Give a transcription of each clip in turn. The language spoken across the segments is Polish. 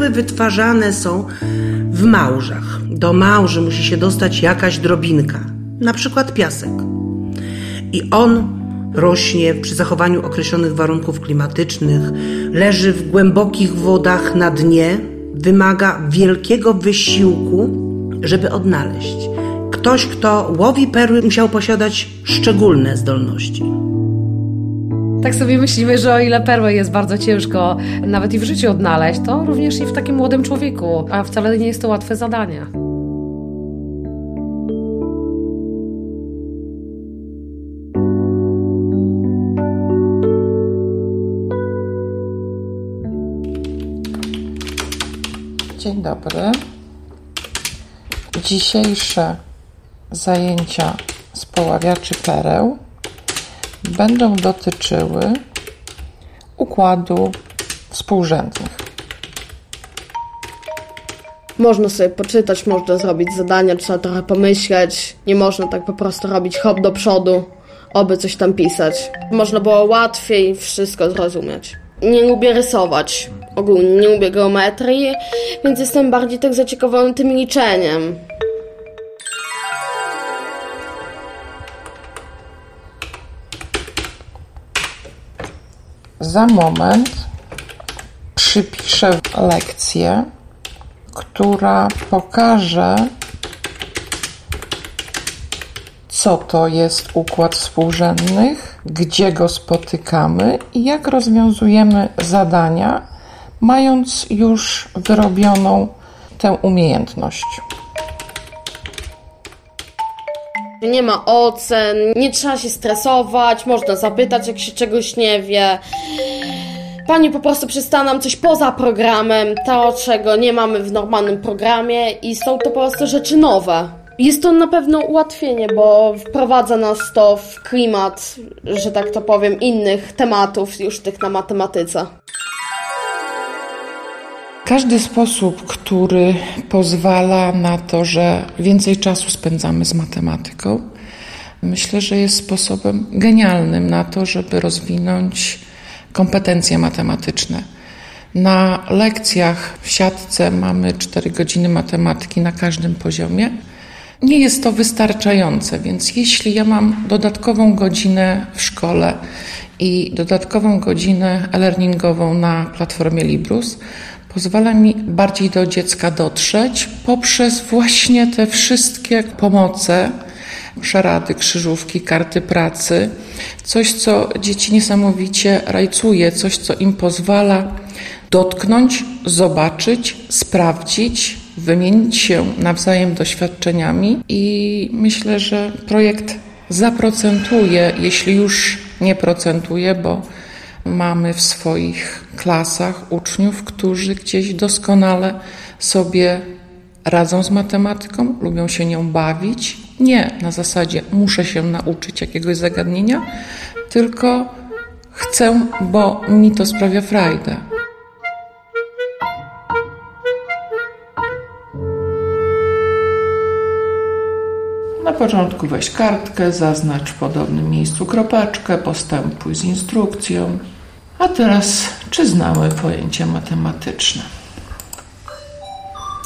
perły wytwarzane są w małżach. Do małży musi się dostać jakaś drobinka, na przykład piasek. I on rośnie przy zachowaniu określonych warunków klimatycznych, leży w głębokich wodach na dnie, wymaga wielkiego wysiłku, żeby odnaleźć. Ktoś, kto łowi perły, musiał posiadać szczególne zdolności. Tak sobie myślimy, że o ile perłę jest bardzo ciężko nawet i w życiu odnaleźć, to również i w takim młodym człowieku, a wcale nie jest to łatwe zadanie. Dzień dobry. Dzisiejsze zajęcia z poławiaczy pereł będą dotyczyły układu współrzędnych. Można sobie poczytać, można zrobić zadania, trzeba trochę pomyśleć. Nie można tak po prostu robić hop do przodu, oby coś tam pisać. Można było łatwiej wszystko zrozumieć. Nie lubię rysować. Ogólnie nie lubię geometrii, więc jestem bardziej tak zaciekawiony tym liczeniem. Za moment przypiszę lekcję, która pokaże, co to jest układ współrzędnych, gdzie go spotykamy i jak rozwiązujemy zadania, mając już wyrobioną tę umiejętność. Nie ma ocen, nie trzeba się stresować, można zapytać, jak się czegoś nie wie. Pani po prostu przysta nam coś poza programem, to czego nie mamy w normalnym programie i są to po prostu rzeczy nowe. Jest to na pewno ułatwienie, bo wprowadza nas to w klimat, że tak to powiem, innych tematów już tych na matematyce. Każdy sposób, który pozwala na to, że więcej czasu spędzamy z matematyką, myślę, że jest sposobem genialnym na to, żeby rozwinąć kompetencje matematyczne. Na lekcjach w siatce mamy 4 godziny matematyki na każdym poziomie. Nie jest to wystarczające, więc jeśli ja mam dodatkową godzinę w szkole i dodatkową godzinę e-learningową na platformie Librus, pozwala mi bardziej do dziecka dotrzeć poprzez właśnie te wszystkie pomoce, szarady, krzyżówki, karty pracy, coś, co dzieci niesamowicie rajcuje, coś, co im pozwala dotknąć, zobaczyć, sprawdzić, wymienić się nawzajem doświadczeniami. I myślę, że projekt zaprocentuje, jeśli już nie procentuje, bo mamy w swoich klasach uczniów, którzy gdzieś doskonale sobie radzą z matematyką, lubią się nią bawić. Nie na zasadzie muszę się nauczyć jakiegoś zagadnienia, tylko chcę, bo mi to sprawia frajdę. Na początku weź kartkę, zaznacz w podobnym miejscu kropeczkę, postępuj z instrukcją. A teraz, czy znamy pojęcia matematyczne?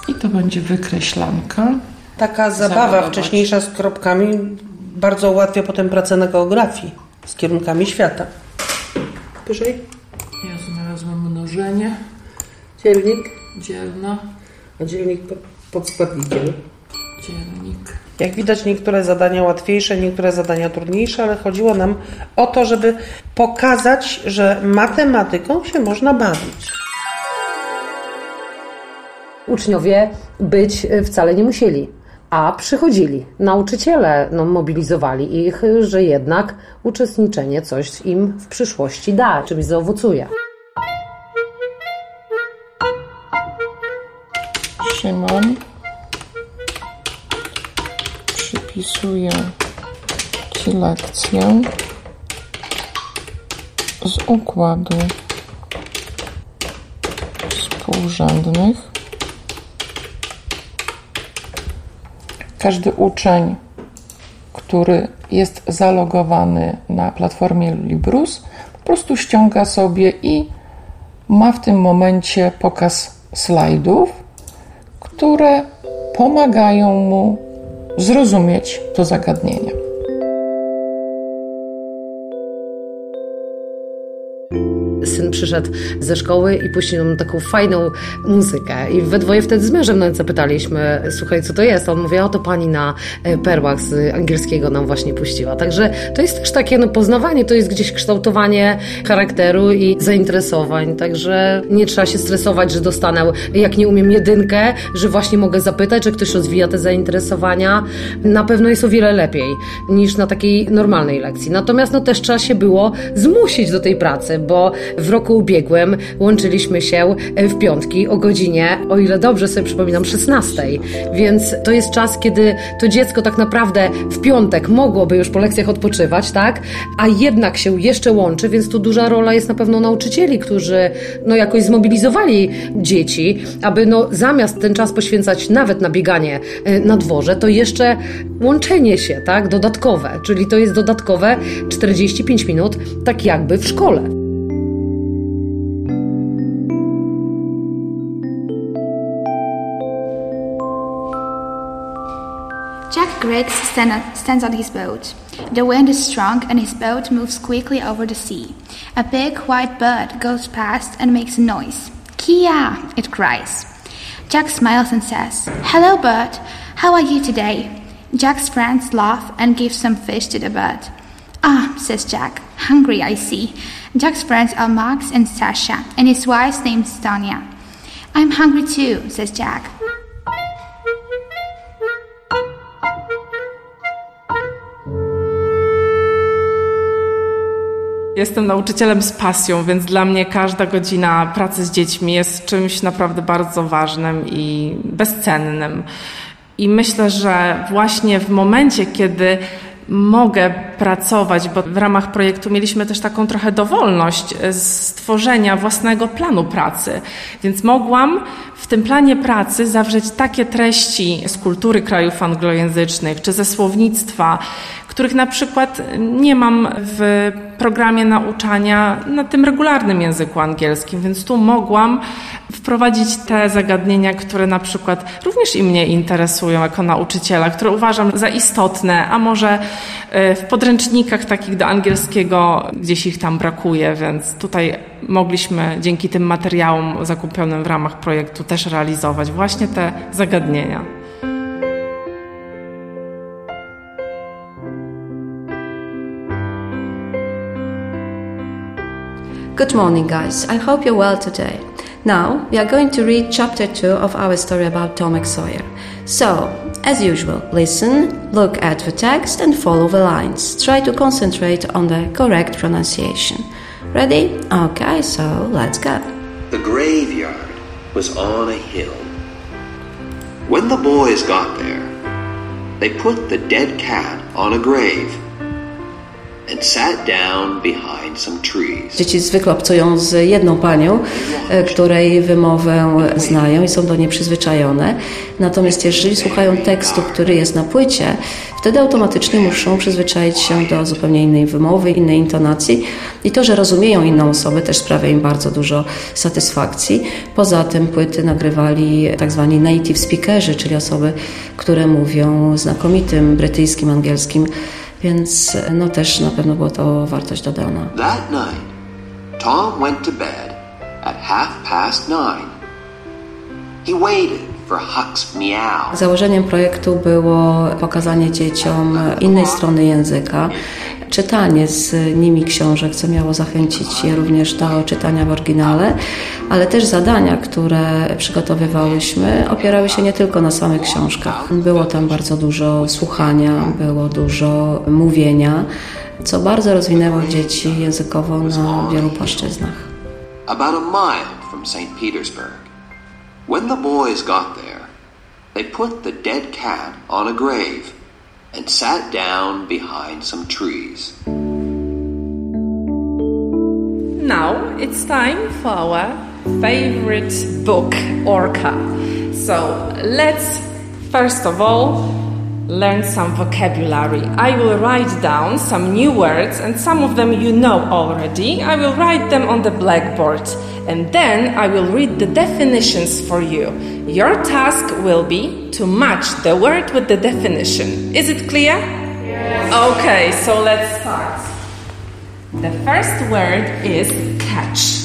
I to będzie wykreślanka. Taka zabawa wcześniejsza z kropkami bardzo ułatwia potem pracę na geografii z kierunkami świata. Wyżej. Ja znalazłam mnożenie, Dzielnik. dzielna, A dzielnik pod, pod składnikiem. dzielnik. Jak widać, niektóre zadania łatwiejsze, niektóre zadania trudniejsze, ale chodziło nam o to, żeby pokazać, że matematyką się można bawić. Uczniowie być wcale nie musieli, a przychodzili. Nauczyciele no, mobilizowali ich, że jednak uczestniczenie coś im w przyszłości da, czymś zaowocuje. Szymon. Przypisuję Ci lekcję z układu współrzędnych. Każdy uczeń, który jest zalogowany na platformie Librus, po prostu ściąga sobie i ma w tym momencie pokaz slajdów, które pomagają mu zrozumieć to zagadnienie. Przyszedł ze szkoły i puścił nam taką fajną muzykę. I we dwoje wtedy z mężem nawet zapytaliśmy, słuchaj, co to jest? On mówi, o to pani na e, perłach z angielskiego nam właśnie puściła. Także to jest też takie no, poznawanie, to jest gdzieś kształtowanie charakteru i zainteresowań. Także nie trzeba się stresować, że dostanę, jak nie umiem jedynkę, że właśnie mogę zapytać, że ktoś rozwija te zainteresowania. Na pewno jest o wiele lepiej niż na takiej normalnej lekcji. Natomiast no też trzeba się było zmusić do tej pracy, bo w roku ubiegłym łączyliśmy się e, w piątki o godzinie, o ile dobrze sobie przypominam, 16. Więc to jest czas, kiedy to dziecko tak naprawdę w piątek mogłoby już po lekcjach odpoczywać, tak? A jednak się jeszcze łączy, więc tu duża rola jest na pewno nauczycieli, którzy no jakoś zmobilizowali dzieci, aby no zamiast ten czas poświęcać nawet na bieganie e, na dworze, to jeszcze łączenie się, tak? Dodatkowe, czyli to jest dodatkowe 45 minut, tak jakby w szkole. Griggs stand, stands on his boat. The wind is strong and his boat moves quickly over the sea. A big white bird goes past and makes a noise. Kia! it cries. Jack smiles and says, Hello, bird. How are you today? Jack's friends laugh and give some fish to the bird. Ah, says Jack. Hungry, I see. Jack's friends are Max and Sasha, and his wife's name's Tanya. I'm hungry too, says Jack. Jestem nauczycielem z pasją, więc dla mnie każda godzina pracy z dziećmi jest czymś naprawdę bardzo ważnym i bezcennym. I myślę, że właśnie w momencie, kiedy mogę pracować, bo w ramach projektu mieliśmy też taką trochę dowolność stworzenia własnego planu pracy. Więc mogłam w tym planie pracy zawrzeć takie treści z kultury krajów anglojęzycznych czy ze słownictwa, których na przykład nie mam w programie nauczania na tym regularnym języku angielskim, więc tu mogłam wprowadzić te zagadnienia, które na przykład również i mnie interesują jako nauczyciela, które uważam za istotne, a może e, w podręcznikach takich do angielskiego gdzieś ich tam brakuje, więc tutaj mogliśmy dzięki tym materiałom zakupionym w ramach projektu też realizować właśnie te zagadnienia. Good morning, guys. I hope you're well today. Now, we are going to read chapter 2 of our story about Tomek Sawyer. So, as usual, listen, look at the text, and follow the lines. Try to concentrate on the correct pronunciation. Ready? Okay, so let's go. The graveyard was on a hill. When the boys got there, they put the dead cat on a grave Dzieci zwykle obcują z jedną panią, e, której wymowę znają i są do niej przyzwyczajone. Natomiast jeżeli słuchają tekstu, który jest na płycie, wtedy automatycznie muszą przyzwyczaić się do zupełnie innej wymowy, innej intonacji. I to, że rozumieją inną osobę, też sprawia im bardzo dużo satysfakcji. Poza tym płyty nagrywali tak zwani native speakerzy, czyli osoby, które mówią znakomitym brytyjskim, angielskim więc no też na pewno było to wartość dodana. That night, Tom went to bed at half past nine. He waited. Założeniem projektu było pokazanie dzieciom innej strony języka, czytanie z nimi książek, co miało zachęcić je również do czytania w oryginale, ale też zadania, które przygotowywałyśmy, opierały się nie tylko na samych książkach. Było tam bardzo dużo słuchania, było dużo mówienia, co bardzo rozwinęło dzieci językowo na wielu płaszczyznach. About a mile from St. Petersburg. When the boys got there, they put the dead cat on a grave and sat down behind some trees. Now it's time for our favorite book, Orca. So let's first of all learn some vocabulary. I will write down some new words, and some of them you know already. I will write them on the blackboard, and then I will read the definitions for you. Your task will be to match the word with the definition. Is it clear? Yes. Okay, so let's start. The first word is catch.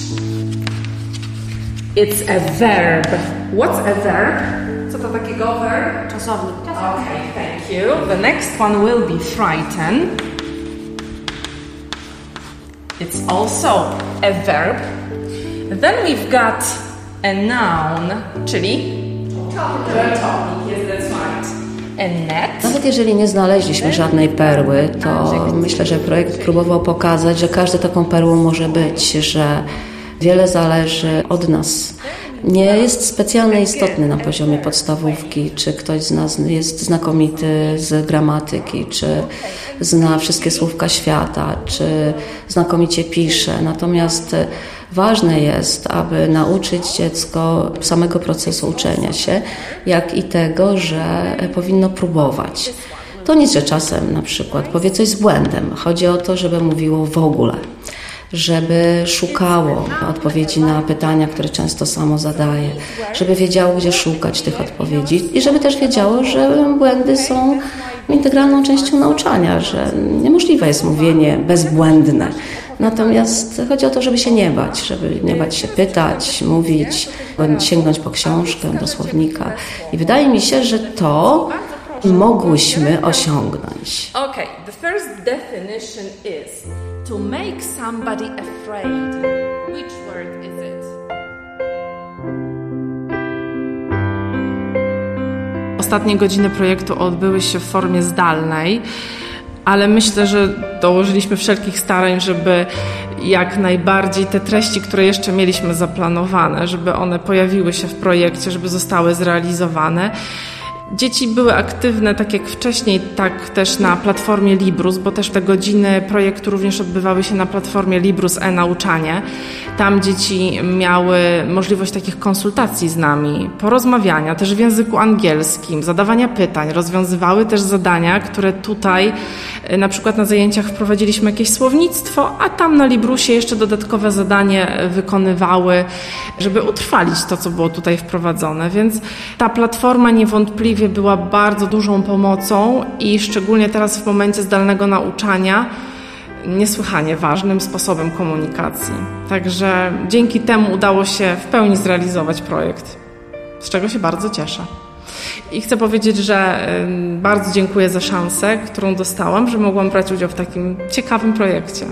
It's a verb. What's a verb? Co to takiego verb? Czasownik. Okay, thank you. The next one will be frighten. It's also a verb. Then we've got a noun, czyli. Nawet jeżeli nie znaleźliśmy żadnej perły, to myślę, że projekt próbował pokazać, że każdą taką perłą może być, że wiele zależy od nas. Nie jest specjalnie istotny na poziomie podstawówki, czy ktoś z nas jest znakomity z gramatyki, czy zna wszystkie słówka świata, czy znakomicie pisze. Natomiast ważne jest, aby nauczyć dziecko samego procesu uczenia się, jak i tego, że powinno próbować. To nic, że czasem na przykład powie coś z błędem. Chodzi o to, żeby mówiło w ogóle żeby szukało odpowiedzi na pytania, które często samo zadaje, żeby wiedziało, gdzie szukać tych odpowiedzi i żeby też wiedziało, że błędy są integralną częścią nauczania, że niemożliwe jest mówienie bezbłędne. Natomiast chodzi o to, żeby się nie bać, żeby nie bać się pytać, mówić, sięgnąć po książkę, do słownika. I wydaje mi się, że to mogłyśmy osiągnąć. Okay, the first definition is to make somebody afraid. Which word is it? Ostatnie godziny projektu odbyły się w formie zdalnej, ale myślę, że dołożyliśmy wszelkich starań, żeby jak najbardziej te treści, które jeszcze mieliśmy zaplanowane, żeby one pojawiły się w projekcie, żeby zostały zrealizowane. Dzieci były aktywne, tak jak wcześniej, tak też na platformie Librus, bo też te godziny projektu również odbywały się na platformie Librus e-nauczanie. Tam dzieci miały możliwość takich konsultacji z nami, porozmawiania też w języku angielskim, zadawania pytań, rozwiązywały też zadania, które tutaj e, na przykład na zajęciach wprowadziliśmy jakieś słownictwo, a tam na Librusie jeszcze dodatkowe zadanie wykonywały, żeby utrwalić to, co było tutaj wprowadzone. Więc ta platforma była bardzo dużą pomocą i szczególnie teraz w momencie zdalnego nauczania niesłychanie ważnym sposobem komunikacji. Także dzięki temu udało się w pełni zrealizować projekt, z czego się bardzo cieszę. I chcę powiedzieć, że bardzo dziękuję za szansę, którą dostałam, że mogłam brać udział w takim ciekawym projekcie.